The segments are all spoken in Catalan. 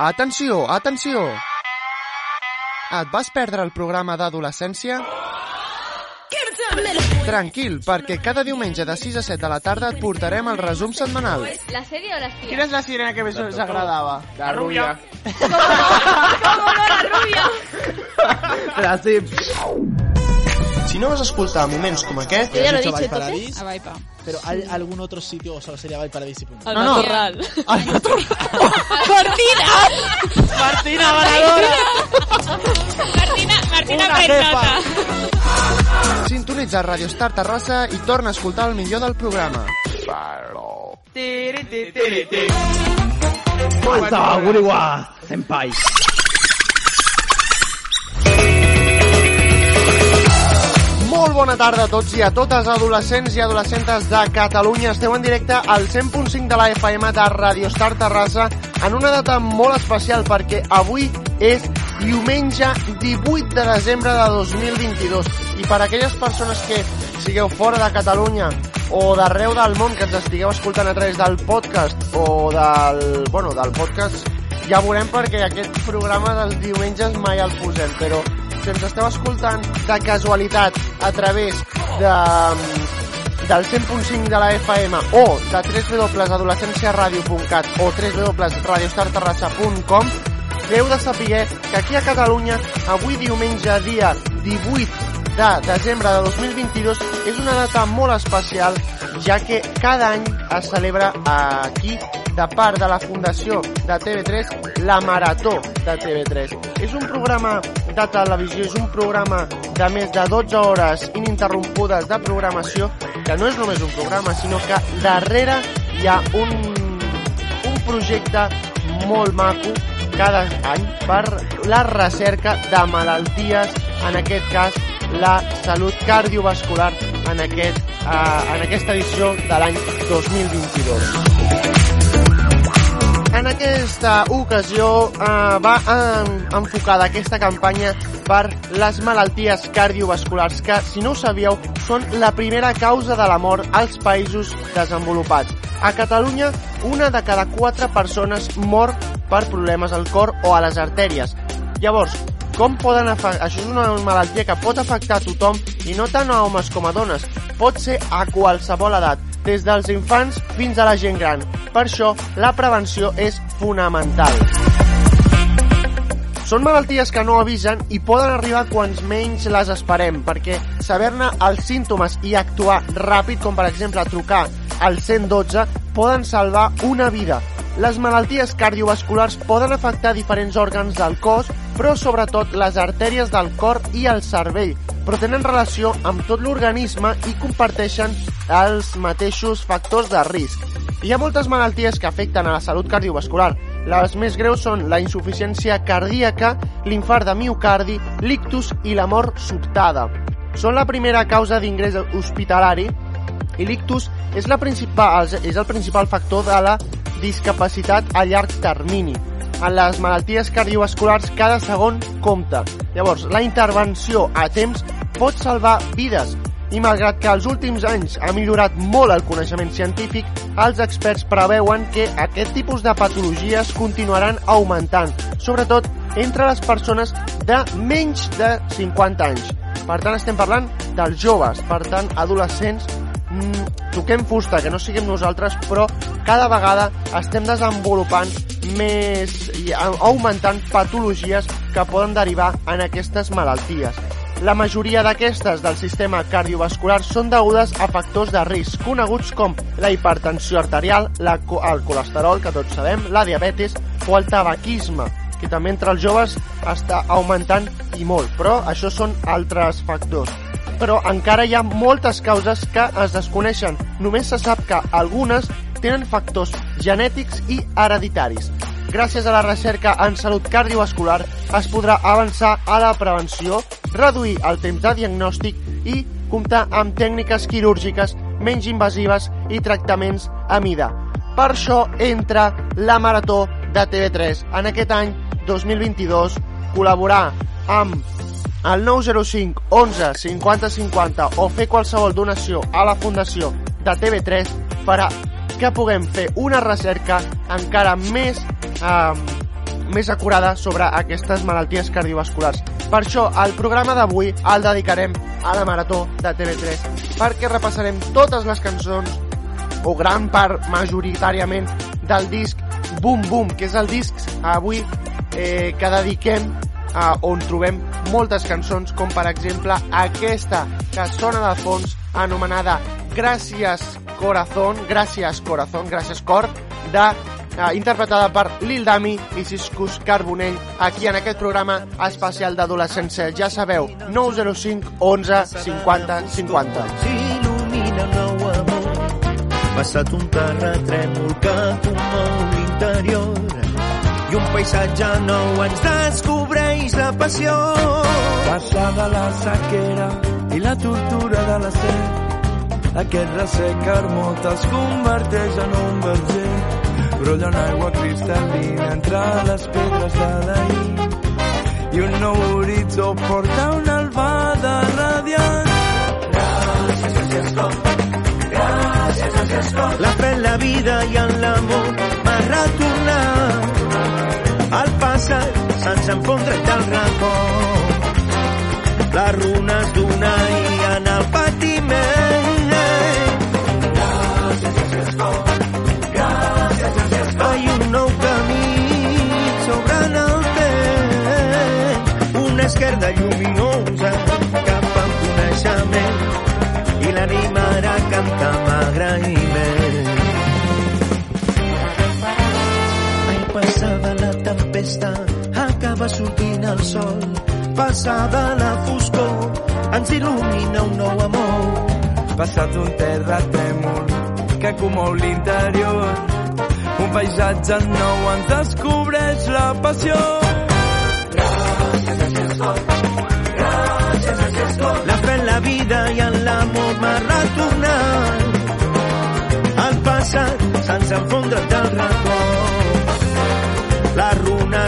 Atenció, atenció! Et vas perdre el programa d'adolescència? Tranquil, perquè cada diumenge de 6 a 7 de la tarda et portarem el resum setmanal. ¿La serie o la espía? Quina és la sirena que més us agradava? La rubia. ¿Cómo no la rubia? La sí. Si no vas escoltar moments com aquest, Yo ya lo he dicho, entonces. Paradis, A Vaipa. pero ¿hay algún otro sitio o solo sería Valle Paradis y punto? Al No, no. matorral. Ai, ¡Martina! Martina Valedora! Martina, Martina Una sintonitza Radio Star Terrassa i torna a escoltar el millor del programa. Tiri, tiri, tiri, tiri. Senpai. Molt bona tarda a tots i a totes, adolescents i adolescentes de Catalunya. Esteu en directe al 100.5 de la FM de Radio Star Terrassa en una data molt especial perquè avui és diumenge 18 de desembre de 2022 i per aquelles persones que sigueu fora de Catalunya o d'arreu del món que ens estigueu escoltant a través del podcast o del, bueno, del podcast ja veurem perquè aquest programa dels diumenges mai el posem, però si ens esteu escoltant de casualitat a través de, del 100.5 de la FM o de www.adolescenciaradio.cat o www.radiostarterrassa.com heu de saber que aquí a Catalunya avui diumenge dia 18 de desembre de 2022 és una data molt especial ja que cada any es celebra aquí de part de la Fundació de TV3 la Marató de TV3. És un programa de televisió, és un programa de més de 12 hores ininterrompudes de programació que no és només un programa, sinó que darrere hi ha un, un projecte molt maco cada any per la recerca de malalties, en aquest cas la salut cardiovascular en, aquest, uh, en aquesta edició de l'any 2022. En aquesta ocasió eh, va en, enfocada aquesta campanya per les malalties cardiovasculars que, si no ho sabíeu, són la primera causa de la mort als països desenvolupats. A Catalunya, una de cada quatre persones mor per problemes al cor o a les artèries. Llavors, com poden afectar... Això és una malaltia que pot afectar a tothom i no tant a homes com a dones. Pot ser a qualsevol edat, des dels infants fins a la gent gran. Per això, la prevenció és fonamental. Són malalties que no avisen i poden arribar quants menys les esperem, perquè saber-ne els símptomes i actuar ràpid, com per exemple trucar al 112, poden salvar una vida. Les malalties cardiovasculars poden afectar diferents òrgans del cos, però sobretot les artèries del cor i el cervell, però tenen relació amb tot l'organisme i comparteixen els mateixos factors de risc. Hi ha moltes malalties que afecten a la salut cardiovascular. Les més greus són la insuficiència cardíaca, l'infart de miocardi, l'ictus i la mort sobtada. Són la primera causa d'ingrés hospitalari i l'ictus és, la principal, és el principal factor de la discapacitat a llarg termini. En les malalties cardiovasculars cada segon compta. Llavors, la intervenció a temps pot salvar vides i malgrat que els últims anys ha millorat molt el coneixement científic, els experts preveuen que aquest tipus de patologies continuaran augmentant, sobretot entre les persones de menys de 50 anys. Per tant, estem parlant dels joves, per tant, adolescents, mm, toquem fusta, que no siguem nosaltres, però cada vegada estem desenvolupant més i augmentant patologies que poden derivar en aquestes malalties. La majoria d'aquestes del sistema cardiovascular són degudes a factors de risc coneguts com la hipertensió arterial, la, el colesterol, que tots sabem, la diabetes o el tabaquisme, que també entre els joves està augmentant i molt, però això són altres factors. Però encara hi ha moltes causes que es desconeixen. Només se sap que algunes tenen factors genètics i hereditaris. Gràcies a la recerca en salut cardiovascular es podrà avançar a la prevenció, reduir el temps de diagnòstic i comptar amb tècniques quirúrgiques menys invasives i tractaments a mida. Per això entra la Marató de TV3 en aquest any 2022 col·laborar amb el 905 11 50 50 o fer qualsevol donació a la Fundació de TV3 per a que puguem fer una recerca encara més eh, més acurada sobre aquestes malalties cardiovasculars. Per això, el programa d'avui el dedicarem a la Marató de TV3, perquè repassarem totes les cançons, o gran part majoritàriament, del disc Boom Boom, que és el disc avui eh, que dediquem eh, on trobem moltes cançons, com per exemple aquesta que sona de fons, anomenada Gràcies Corazón, Gràcies Corazón, Gràcies Cor, de, eh, interpretada per Lil Dami i Ciscus Carbonell, aquí en aquest programa especial d'adolescència. Ja sabeu, 905 11 50 50. s'il·lumina un nou amor. Passat un terratrèmol que commou l'interior i un paisatge nou ens descobreix la passió. Passada la sequera i la tortura de la set, aquest ressec hermot es converteix en un verger. Brolla en aigua cristal·lina entre les pedres de l'ahir i un nou horitzó porta una albada radiant. La fe en la vida i en l'amor m'ha retornat. El passat se'ns enfondra del record. Les runes d'una i en el patiment. Ai, un nou camí s'obre el temps. Una esquerda lluminosa cap al coneixement i l'animarà a cantar amb agraïment. Ai, passada la tempesta, acaba sortint el sol. Passada la foscor, ens il·lumina un nou amor. Passat un terratrèmol que comou l'interior, un paisatge nou ens descobreix la passió. La fe en la vida i en l'amor m'ha retornat. El passat se'ns enfondra del record.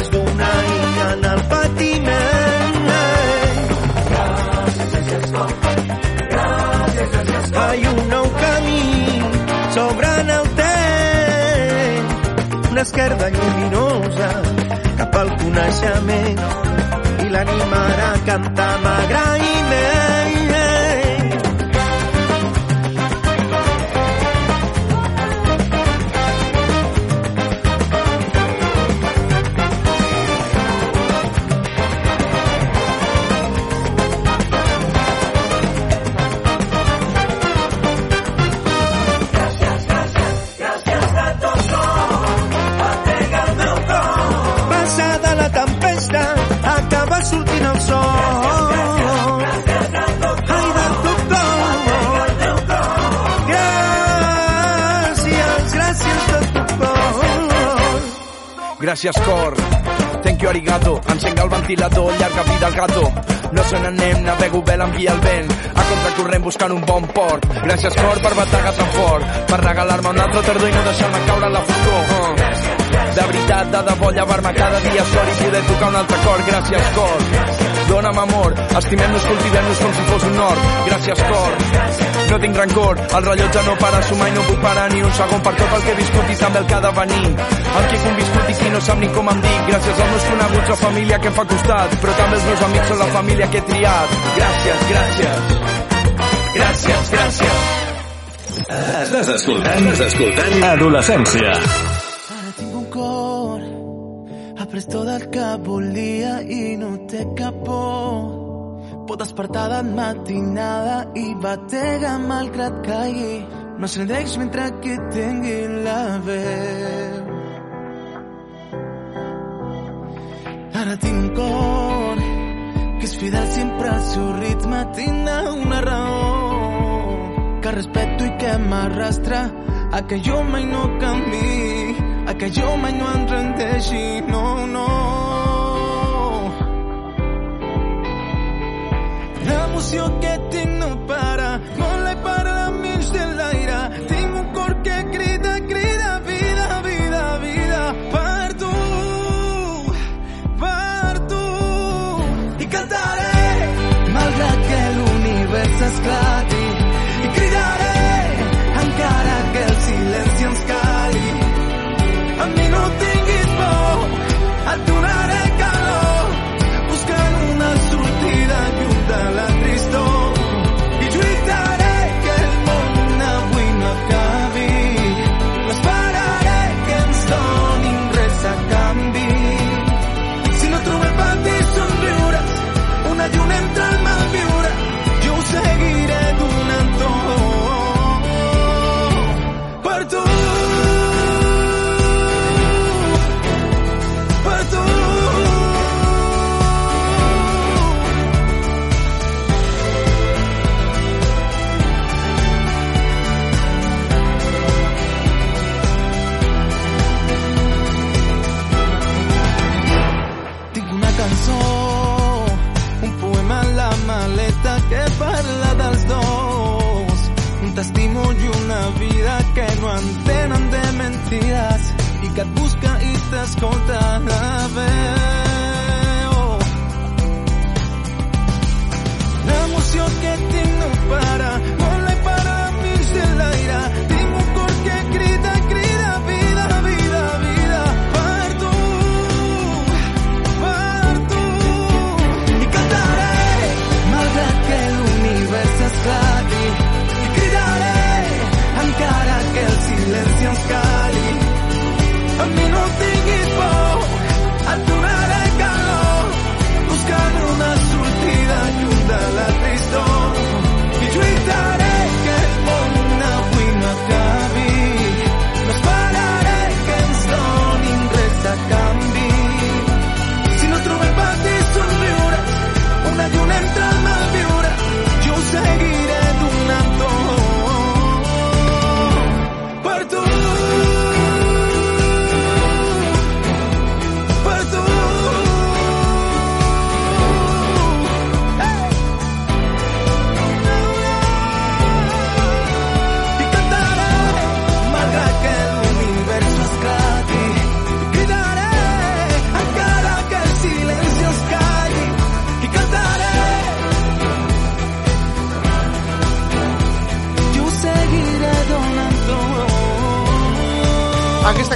Runes d'una illa en el patiment. Ai, un nou camí s'obre en el temps. Una esquerda lluminosa cap al coneixement i l'animarà a cantar amb Gràcies, cor. Thank you, arigato. Encenga el ventilador, llarga vida al gato. No se n'anem, navego bé l'envia el vent. A contracorrent buscant un bon port. Gràcies, cor, per bategar tan fort. Per regalar-me un altre tardor i no deixar-me caure en la foscor. Uh. De veritat, de debò, llevar-me cada dia sol i poder tocar un altre cor. Gràcies, cor. Dóna'm amor, estimem-nos, cultivem-nos com si fos un nord. Gràcies, cor. No tinc rancor, el rellotge no para sumar i no puc parar ni un segon per tot el que he viscut i també el que ha de venir. Amb qui he conviscut i qui no sap ni com em dic. Gràcies als meus coneguts, la família que em fa costat, però també els meus amics són la família que he triat. Gràcies, gràcies. Gràcies, gràcies. Estàs escoltant, estàs escoltant Adolescència. Ara tinc un cor, ha pres tot el que volia i no té cap por. Despertar de matinada i batega malgrat caigui. No se deix mentre que tingui la veu. Ara tinc un cor que és fidel sempre al seu ritme, tindrà una raó que respeto i que m'arrastra a que jo mai no canvi, a que jo mai no em rendeixi, no, no. L'emoció que tinc no para, vola i para mig de l'aire. Tinc un cor que crida, crida, vida, vida, vida, per tu, per tu. I cantaré, malgrat que l'univers esclati, i mentides i que et busca i t'escolta la veu.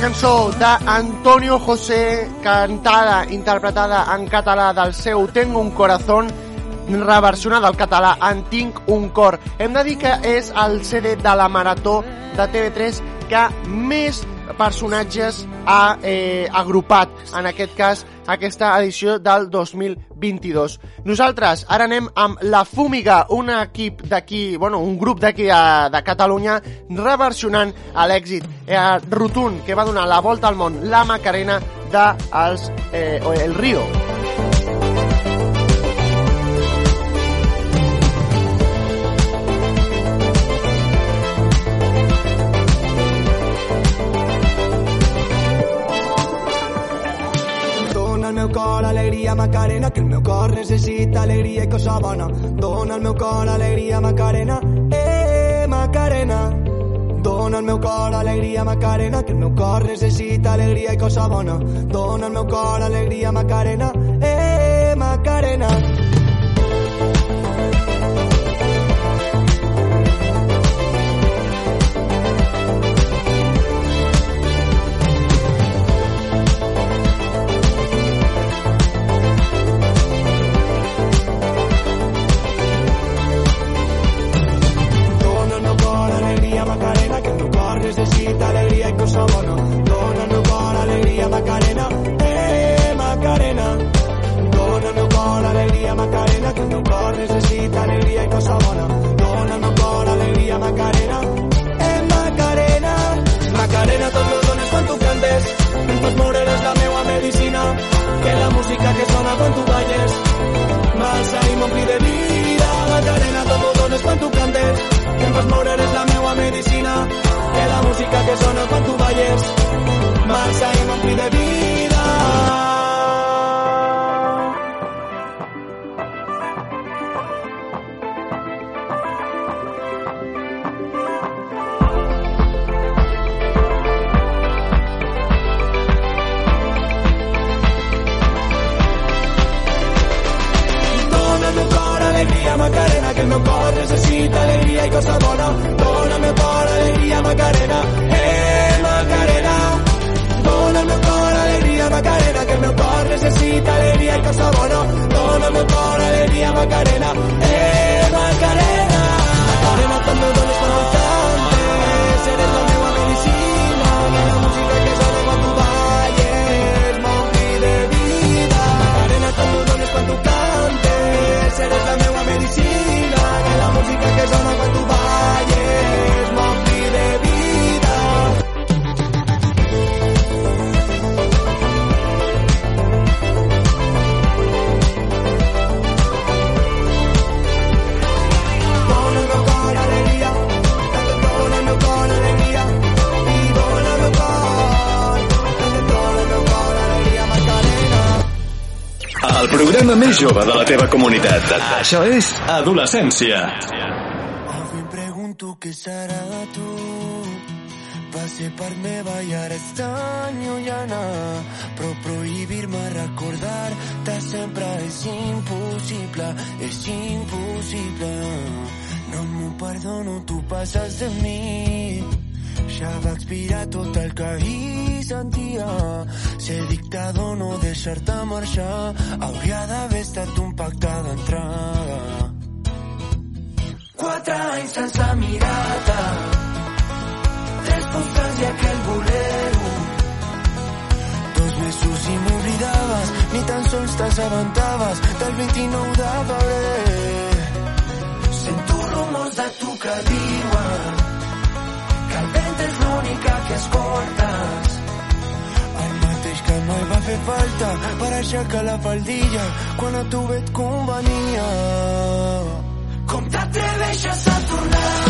cançó d'Antonio José, cantada, interpretada en català del seu Tengo un corazón, reversionada al català en Tinc un cor. Hem de dir que és el CD de la Marató de TV3 que més personatges ha eh, agrupat, en aquest cas, aquesta edició del 2022. Nosaltres ara anem amb La Fúmiga, un equip d'aquí, bueno, un grup d'aquí eh, de Catalunya reversionant a l'èxit eh, rotund que va donar la volta al món la Macarena de els, eh, El Río. Música Macarena, que el meu cor necessita alegria i cosa bona. Dona al meu cor alegria, Macarena, eh, Macarena. Dona al meu cor alegria, Macarena, que el meu cor necessita alegria i cosa bona. Dona al meu cor alegria, Macarena, eh, Macarena. Macarena. persona més jove de la teva comunitat. Això és Adolescència. Avui em pregunto què serà de tu. Va ser part meva i ara és tan llunyana. Però prohibir-me recordar-te sempre és impossible, és impossible. No m'ho perdono, tu passes de mi Ja va expirar tot el que hi sentia. Ser dictador, no deixar-te marxar, hauria d'haver estat un pacte d'entrada. Quatre anys sense mirar-te, tres postals i aquell. Dos mesos i m'oblidaves, ni tan sols t'assabentaves del 29 de febrer. Sento rumors de tu que l'única que escoltes. El mateix que mai va fer falta per aixecar la faldilla quan a tu bé et convenia. Com t'atreveixes a tornar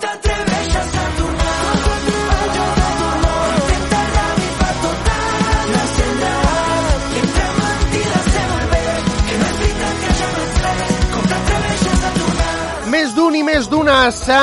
t'atreveixes a tornar? Més d'un i més d'una s'ha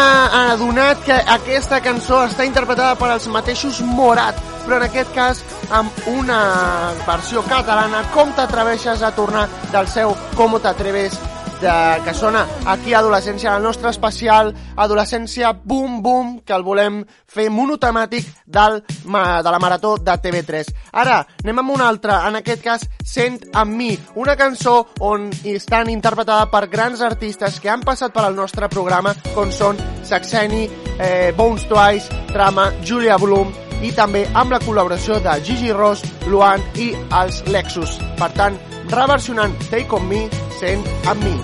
adonat que aquesta cançó està interpretada per els mateixos Morat, però en aquest cas amb una versió catalana, Com t'atreveixes a tornar del seu Com t'atreves, de, que sona aquí a Adolescència, el nostre especial Adolescència Boom Boom, que el volem fer monotemàtic del, de la marató de TV3. Ara, anem amb una altra, en aquest cas Sent amb mi, una cançó on estan interpretada per grans artistes que han passat per al nostre programa, com són Saxeni, eh, Bones Twice, Trama, Julia Bloom, i també amb la col·laboració de Gigi Ross, Luan i els Lexus. Per tant, reversionant Take On Me, sent amb mi.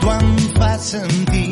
tu em fas sentir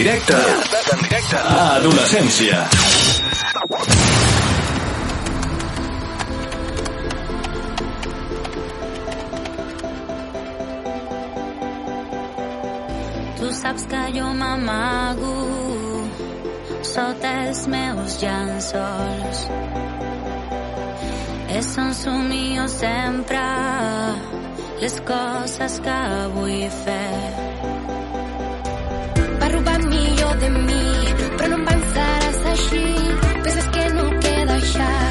directe a Adolescència. Tu saps que jo m'amago sota els meus llençols. És on somio sempre les coses que vull fer she, que no queda ya.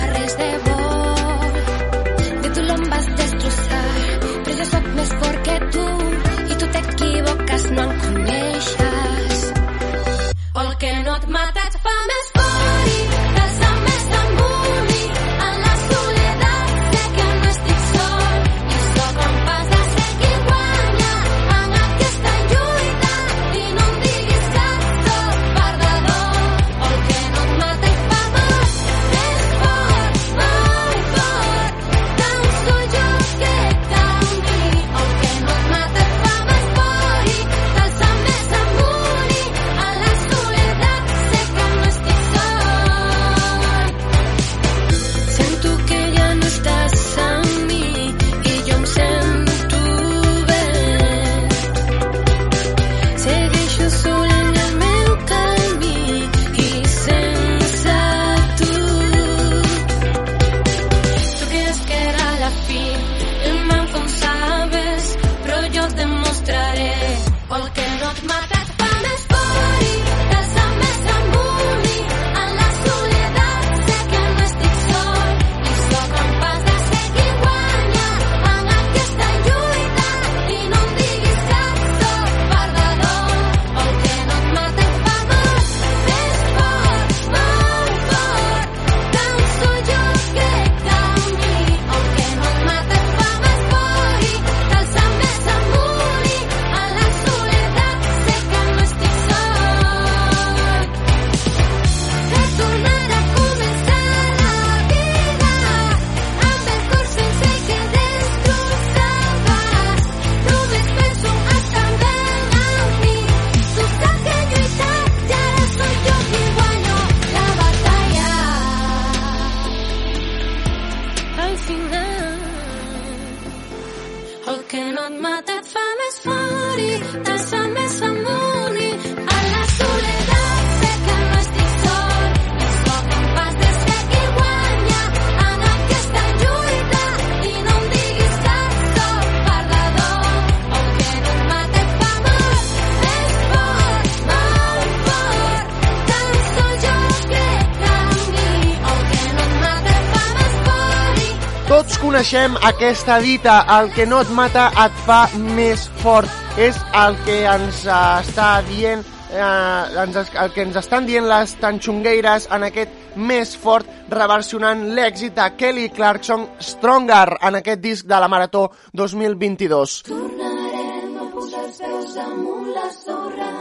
Coneixem aquesta dita, el que no et mata et fa més fort. És el que ens eh, està dient eh, ens, el que ens estan dient les tanxongueires en aquest més fort reversionant l'èxit de Kelly Clarkson Stronger en aquest disc de la Marató 2022.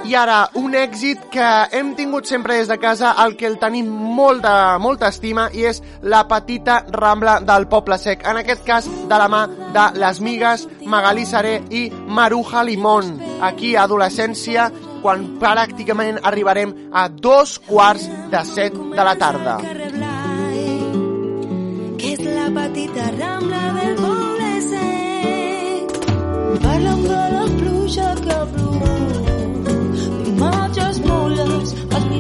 I ara, un èxit que hem tingut sempre des de casa, el que el tenim molt de, molta estima, i és la petita Rambla del Poble Sec. En aquest cas, de la mà de les migues Magalí Saré i Maruja Limón. Aquí, a adolescència, quan pràcticament arribarem a dos quarts de set de la tarda. que és la petita rambla del poble sec. Parla'm de la pluja que d'imatges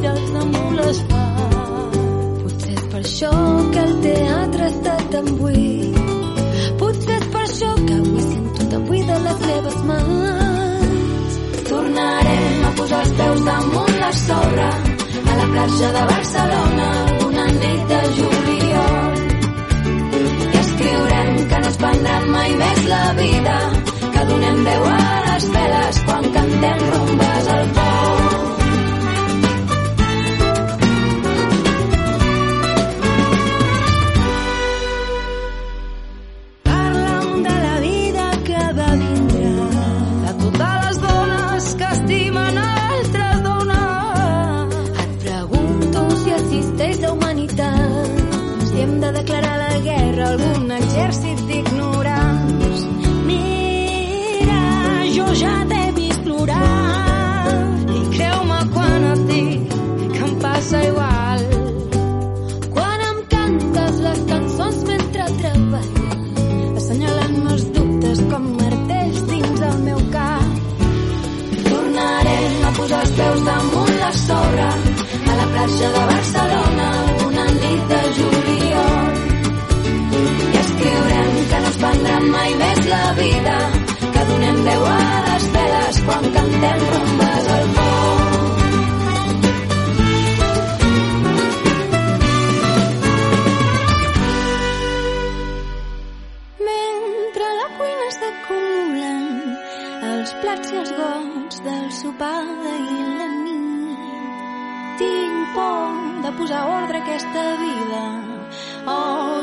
de mules fa. Potser és per això que el teatre està tan buit. Potser és per això que avui sento tan buida les meves mans. Tornarem a posar els peus damunt la sorra a la platja de Barcelona una nit de juliol que no es prendran mai més la vida que donem veu a les veles quan cantem rumbes guerra a algun exèrcit d'ignorants. Mira, jo ja t'he vist plorar i creu-me quan et dic que em passa igual. Quan em cantes les cançons mentre treballes assenyalant-me els dubtes com martells dins el meu cap. Tornarem a posar els peus damunt la sorra a la platja de quan cantem rumbes al pont. Mentre la cuina s'acumulen els plats i els gots del sopar d'ahir la nit. Tinc por de posar ordre a aquesta vida o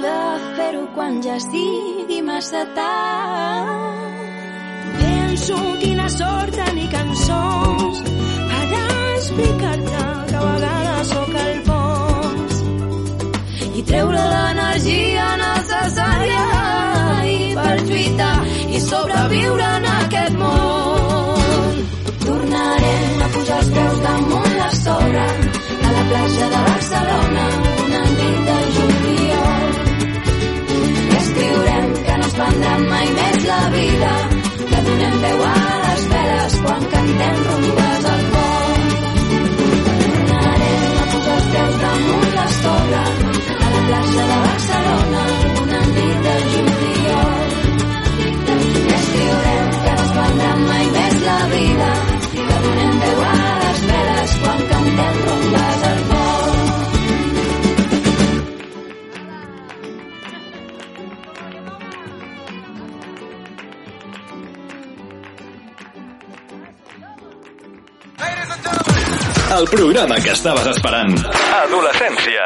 de fer-ho quan ja sigui massa tard. Penso quina sort tenir cançons per explicar-te que a vegades sóc el fons i treure l'energia necessària i per lluitar i sobreviure en aquest món. Tornarem a posar els peus damunt la sorra a la platja de Barcelona una nit de juliol. I escriurem que no es prendran mai més la vida, veu a quan cantem al a la sorra a la platja de El programa que estaves esperant. Adolescència.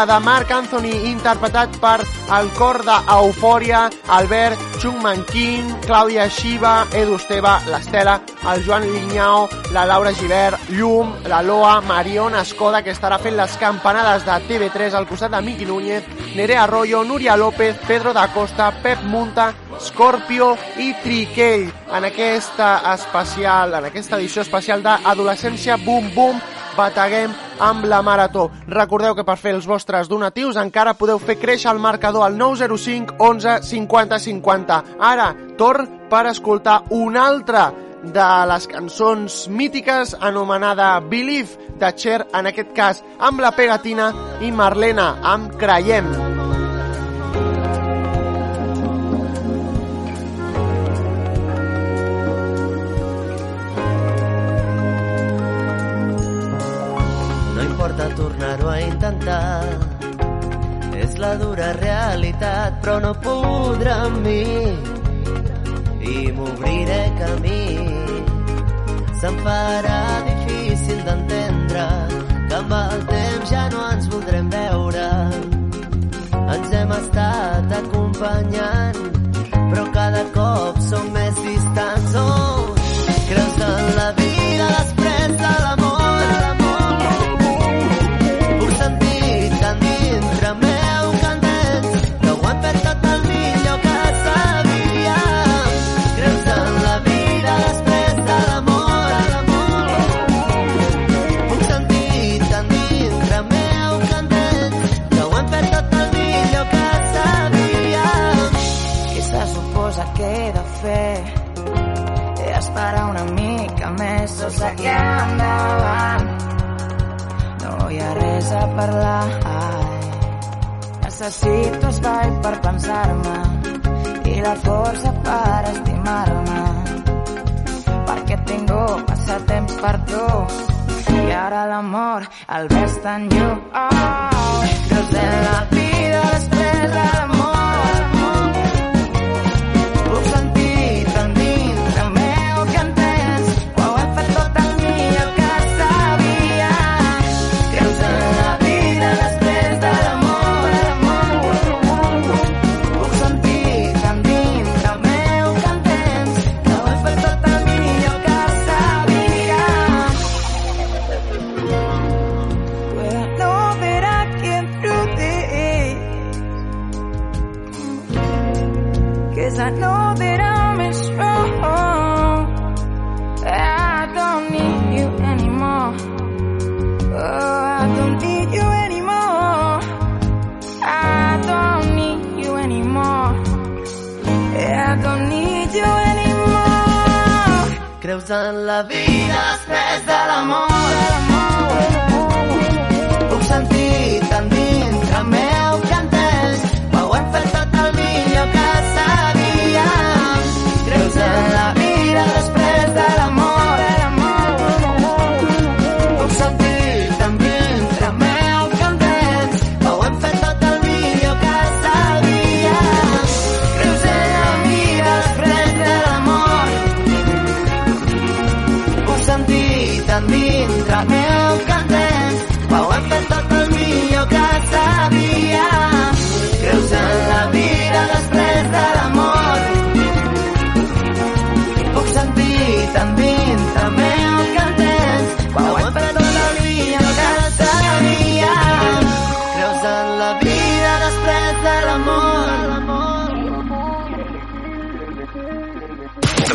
Vida de Marc Anthony interpretat per el cor d'Eufòria, Albert, Chungman Kim, Clàudia Xiva, Edu Esteve, l'Estela, el Joan Linyao, la Laura Givert, Llum, la Loa, Mariona Escoda, que estarà fent les campanades de TV3 al costat de Miqui Núñez, Nerea Arroyo, Núria López, Pedro da Costa, Pep Munta, Scorpio i Triquell. En aquesta especial, en aquesta edició especial d'Adolescència Boom Boom bateguem amb la Marató. Recordeu que per fer els vostres donatius encara podeu fer créixer el marcador al 905 11 50 50. Ara, torn per escoltar un altre de les cançons mítiques anomenada Believe de Cher, en aquest cas amb la pegatina i Marlena amb Creiem. No tornar-ho a intentar. És la dura realitat però no podrà amb mi. I m'obriré camí. Se'm farà difícil d'entendre que amb el temps ja no ens voldrem veure. Ens hem estat acompanyant però cada cop som més o seguir endavant. No hi ha res a parlar. Necessito espai per pensar-me i la força per estimar-me. Perquè tinc massa temps per tu i ara l'amor el ves tan lluny. Oh, creus en la vida després de l'amor en la vida després de l'amor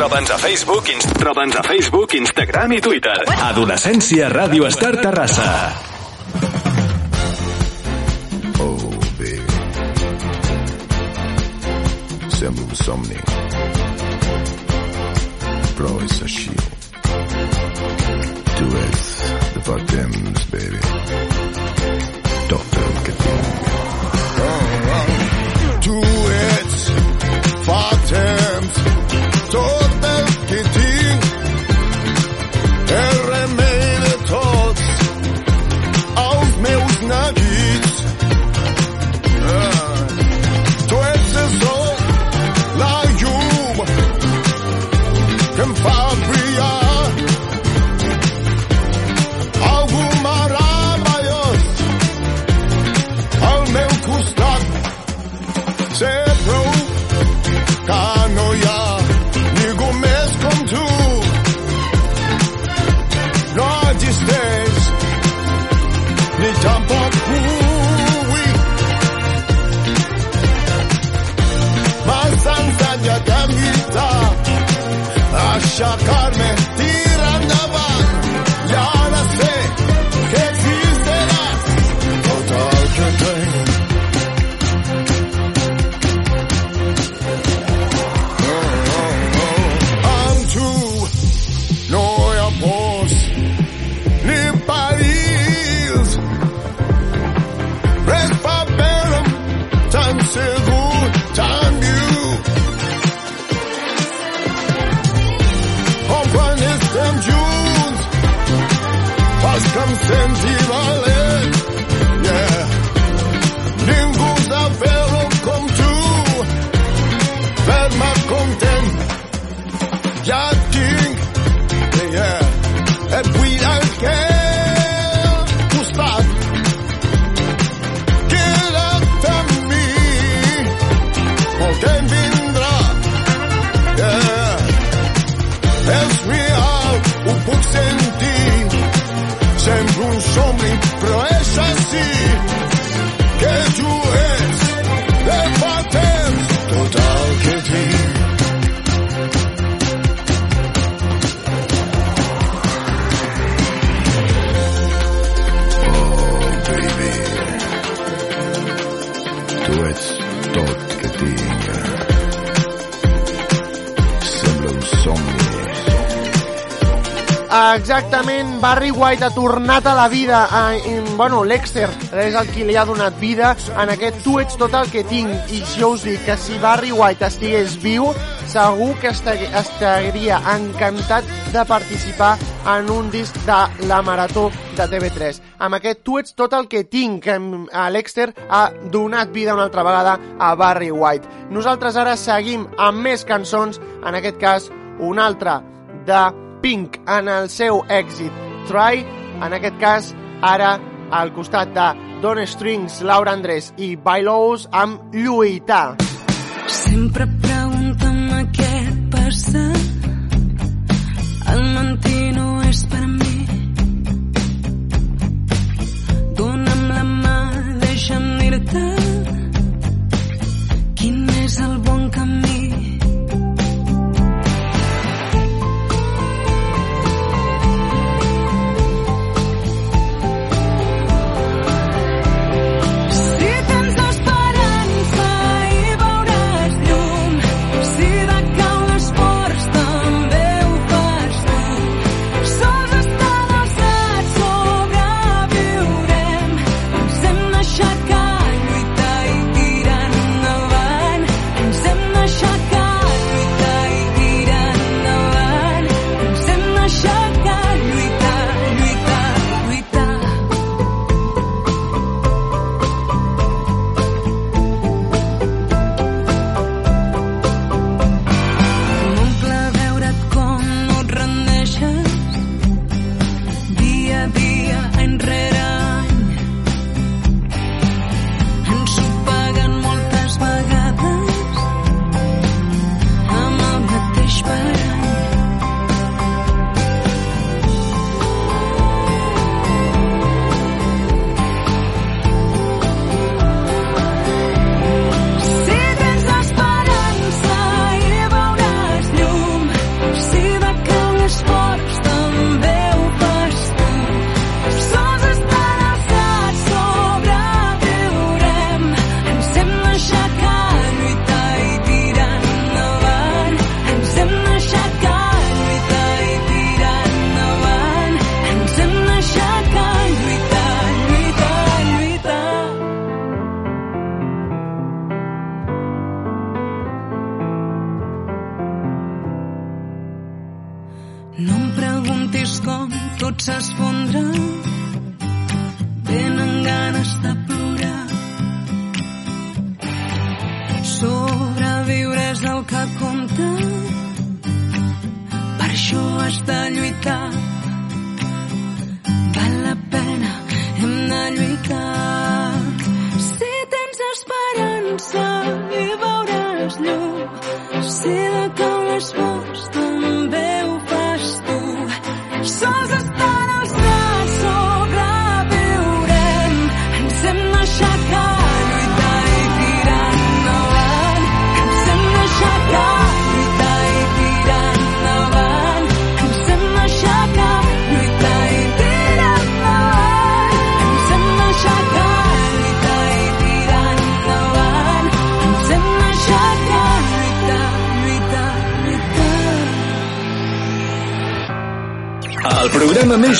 Troba'ns a Facebook, inst... Troba'ns a Facebook, Instagram i Twitter. Adolescència Ràdio Estar Terrassa. Oh, baby. Sembla un somni. Però és així. Tu ets de fa temps, baby. Barry White ha tornat a la vida. A, en, bueno, l'Exter és el qui li ha donat vida en aquest tu ets tot el que tinc. I jo us dic que si Barry White estigués viu, segur que estaria encantat de participar en un disc de la Marató de TV3. Amb aquest tu ets tot el que tinc, que Lexter ha donat vida una altra vegada a Barry White. Nosaltres ara seguim amb més cançons, en aquest cas una altra de Pink en el seu èxit Try, en aquest cas ara al costat de Don Strings, Laura Andrés i Bailows amb Lluitar. Sempre preu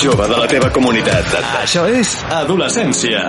jove de la teva comunitat. Això és Adolescència.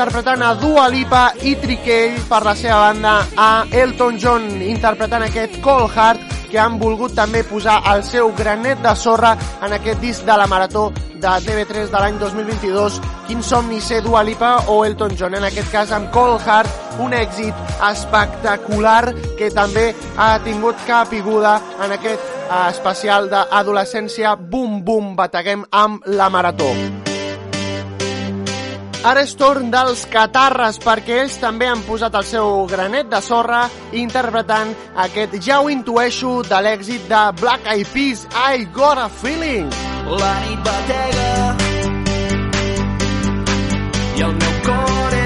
interpretant a Dua Lipa i Triquell per la seva banda a Elton John interpretant aquest Cold Heart que han volgut també posar el seu granet de sorra en aquest disc de la Marató de TV3 de l'any 2022 Quin somni ser Dua Lipa o Elton John. En aquest cas amb Cold Heart un èxit espectacular que també ha tingut capiguda en aquest eh, especial d'adolescència Boom Boom Bateguem amb la Marató. Ara és torn dels Catarres perquè ells també han posat el seu granet de sorra interpretant aquest Ja ho intueixo de l'èxit de Black Eyed Peas I Got a Feeling. La nit batega i el meu cor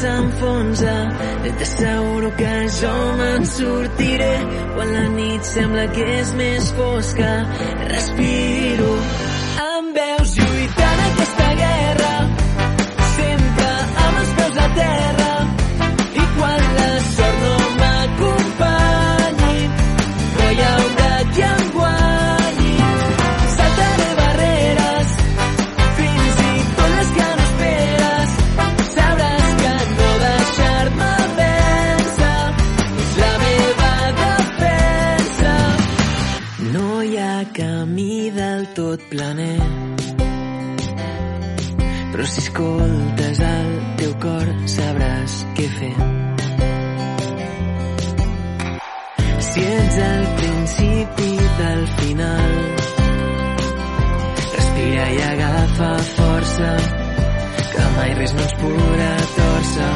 s'enfonsa i t'asseguro que jo me'n sortiré. Quan la nit sembla que és més fosca respiro em veus lluitant aquesta guerra sempre amb els peus a terra planer però si escoltes el teu cor sabràs què fer. Si ets el principi del final respira i agafa força que mai res no ens podrà torcer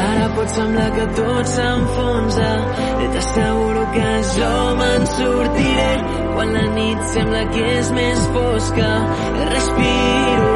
ara pot semblar que tot s'enfonsa. I t'asseguro que jo me'n sortiré. Quan la nit sembla que és més fosca respiro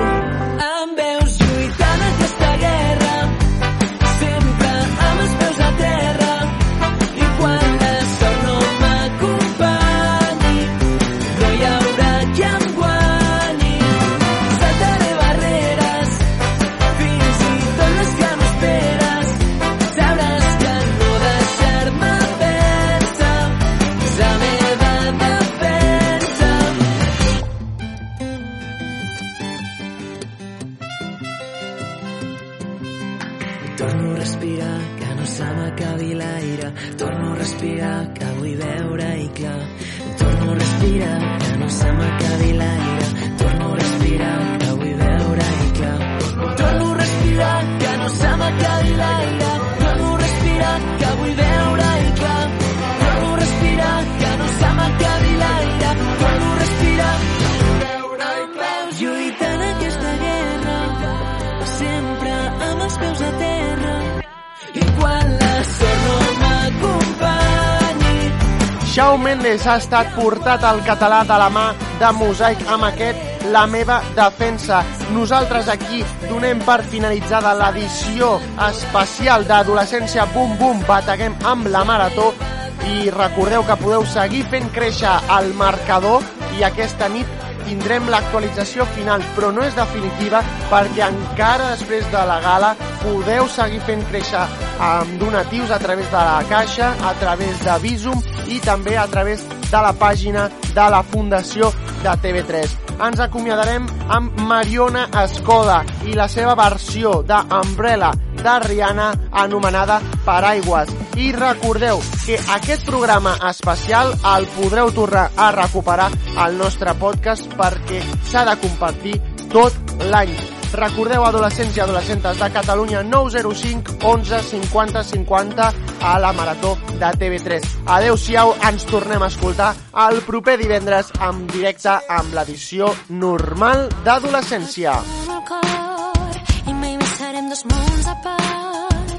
Shawn Mendes ha estat portat al català de la mà de Mosaic amb aquest La meva defensa. Nosaltres aquí donem per finalitzada l'edició especial d'Adolescència Bum Bum Bateguem amb la Marató i recordeu que podeu seguir fent créixer el marcador i aquesta nit tindrem l'actualització final, però no és definitiva perquè encara després de la gala podeu seguir fent créixer amb donatius a través de la Caixa, a través de Visum i també a través de la pàgina de la Fundació de TV3. Ens acomiadarem amb Mariona Escoda i la seva versió de Umbrella de Rihanna anomenada Paraigües. I recordeu que aquest programa especial el podreu tornar a recuperar al nostre podcast perquè s'ha de compartir tot l'any. Recordeu adolescents i adolescentes de Catalunya 905 11 50 50 a la Marató de TV3. Adeu-siau, ens tornem a escoltar el proper divendres en directe amb l'edició normal d'adolescència. i mai més serem dos mons a part.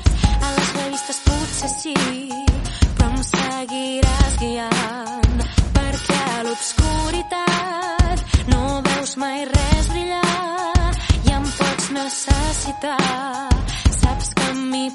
A les revistes potser sí, però em seguiràs guiant perquè a l'obscuritat no veus mai res brillar i pots necessitar. Saps que mi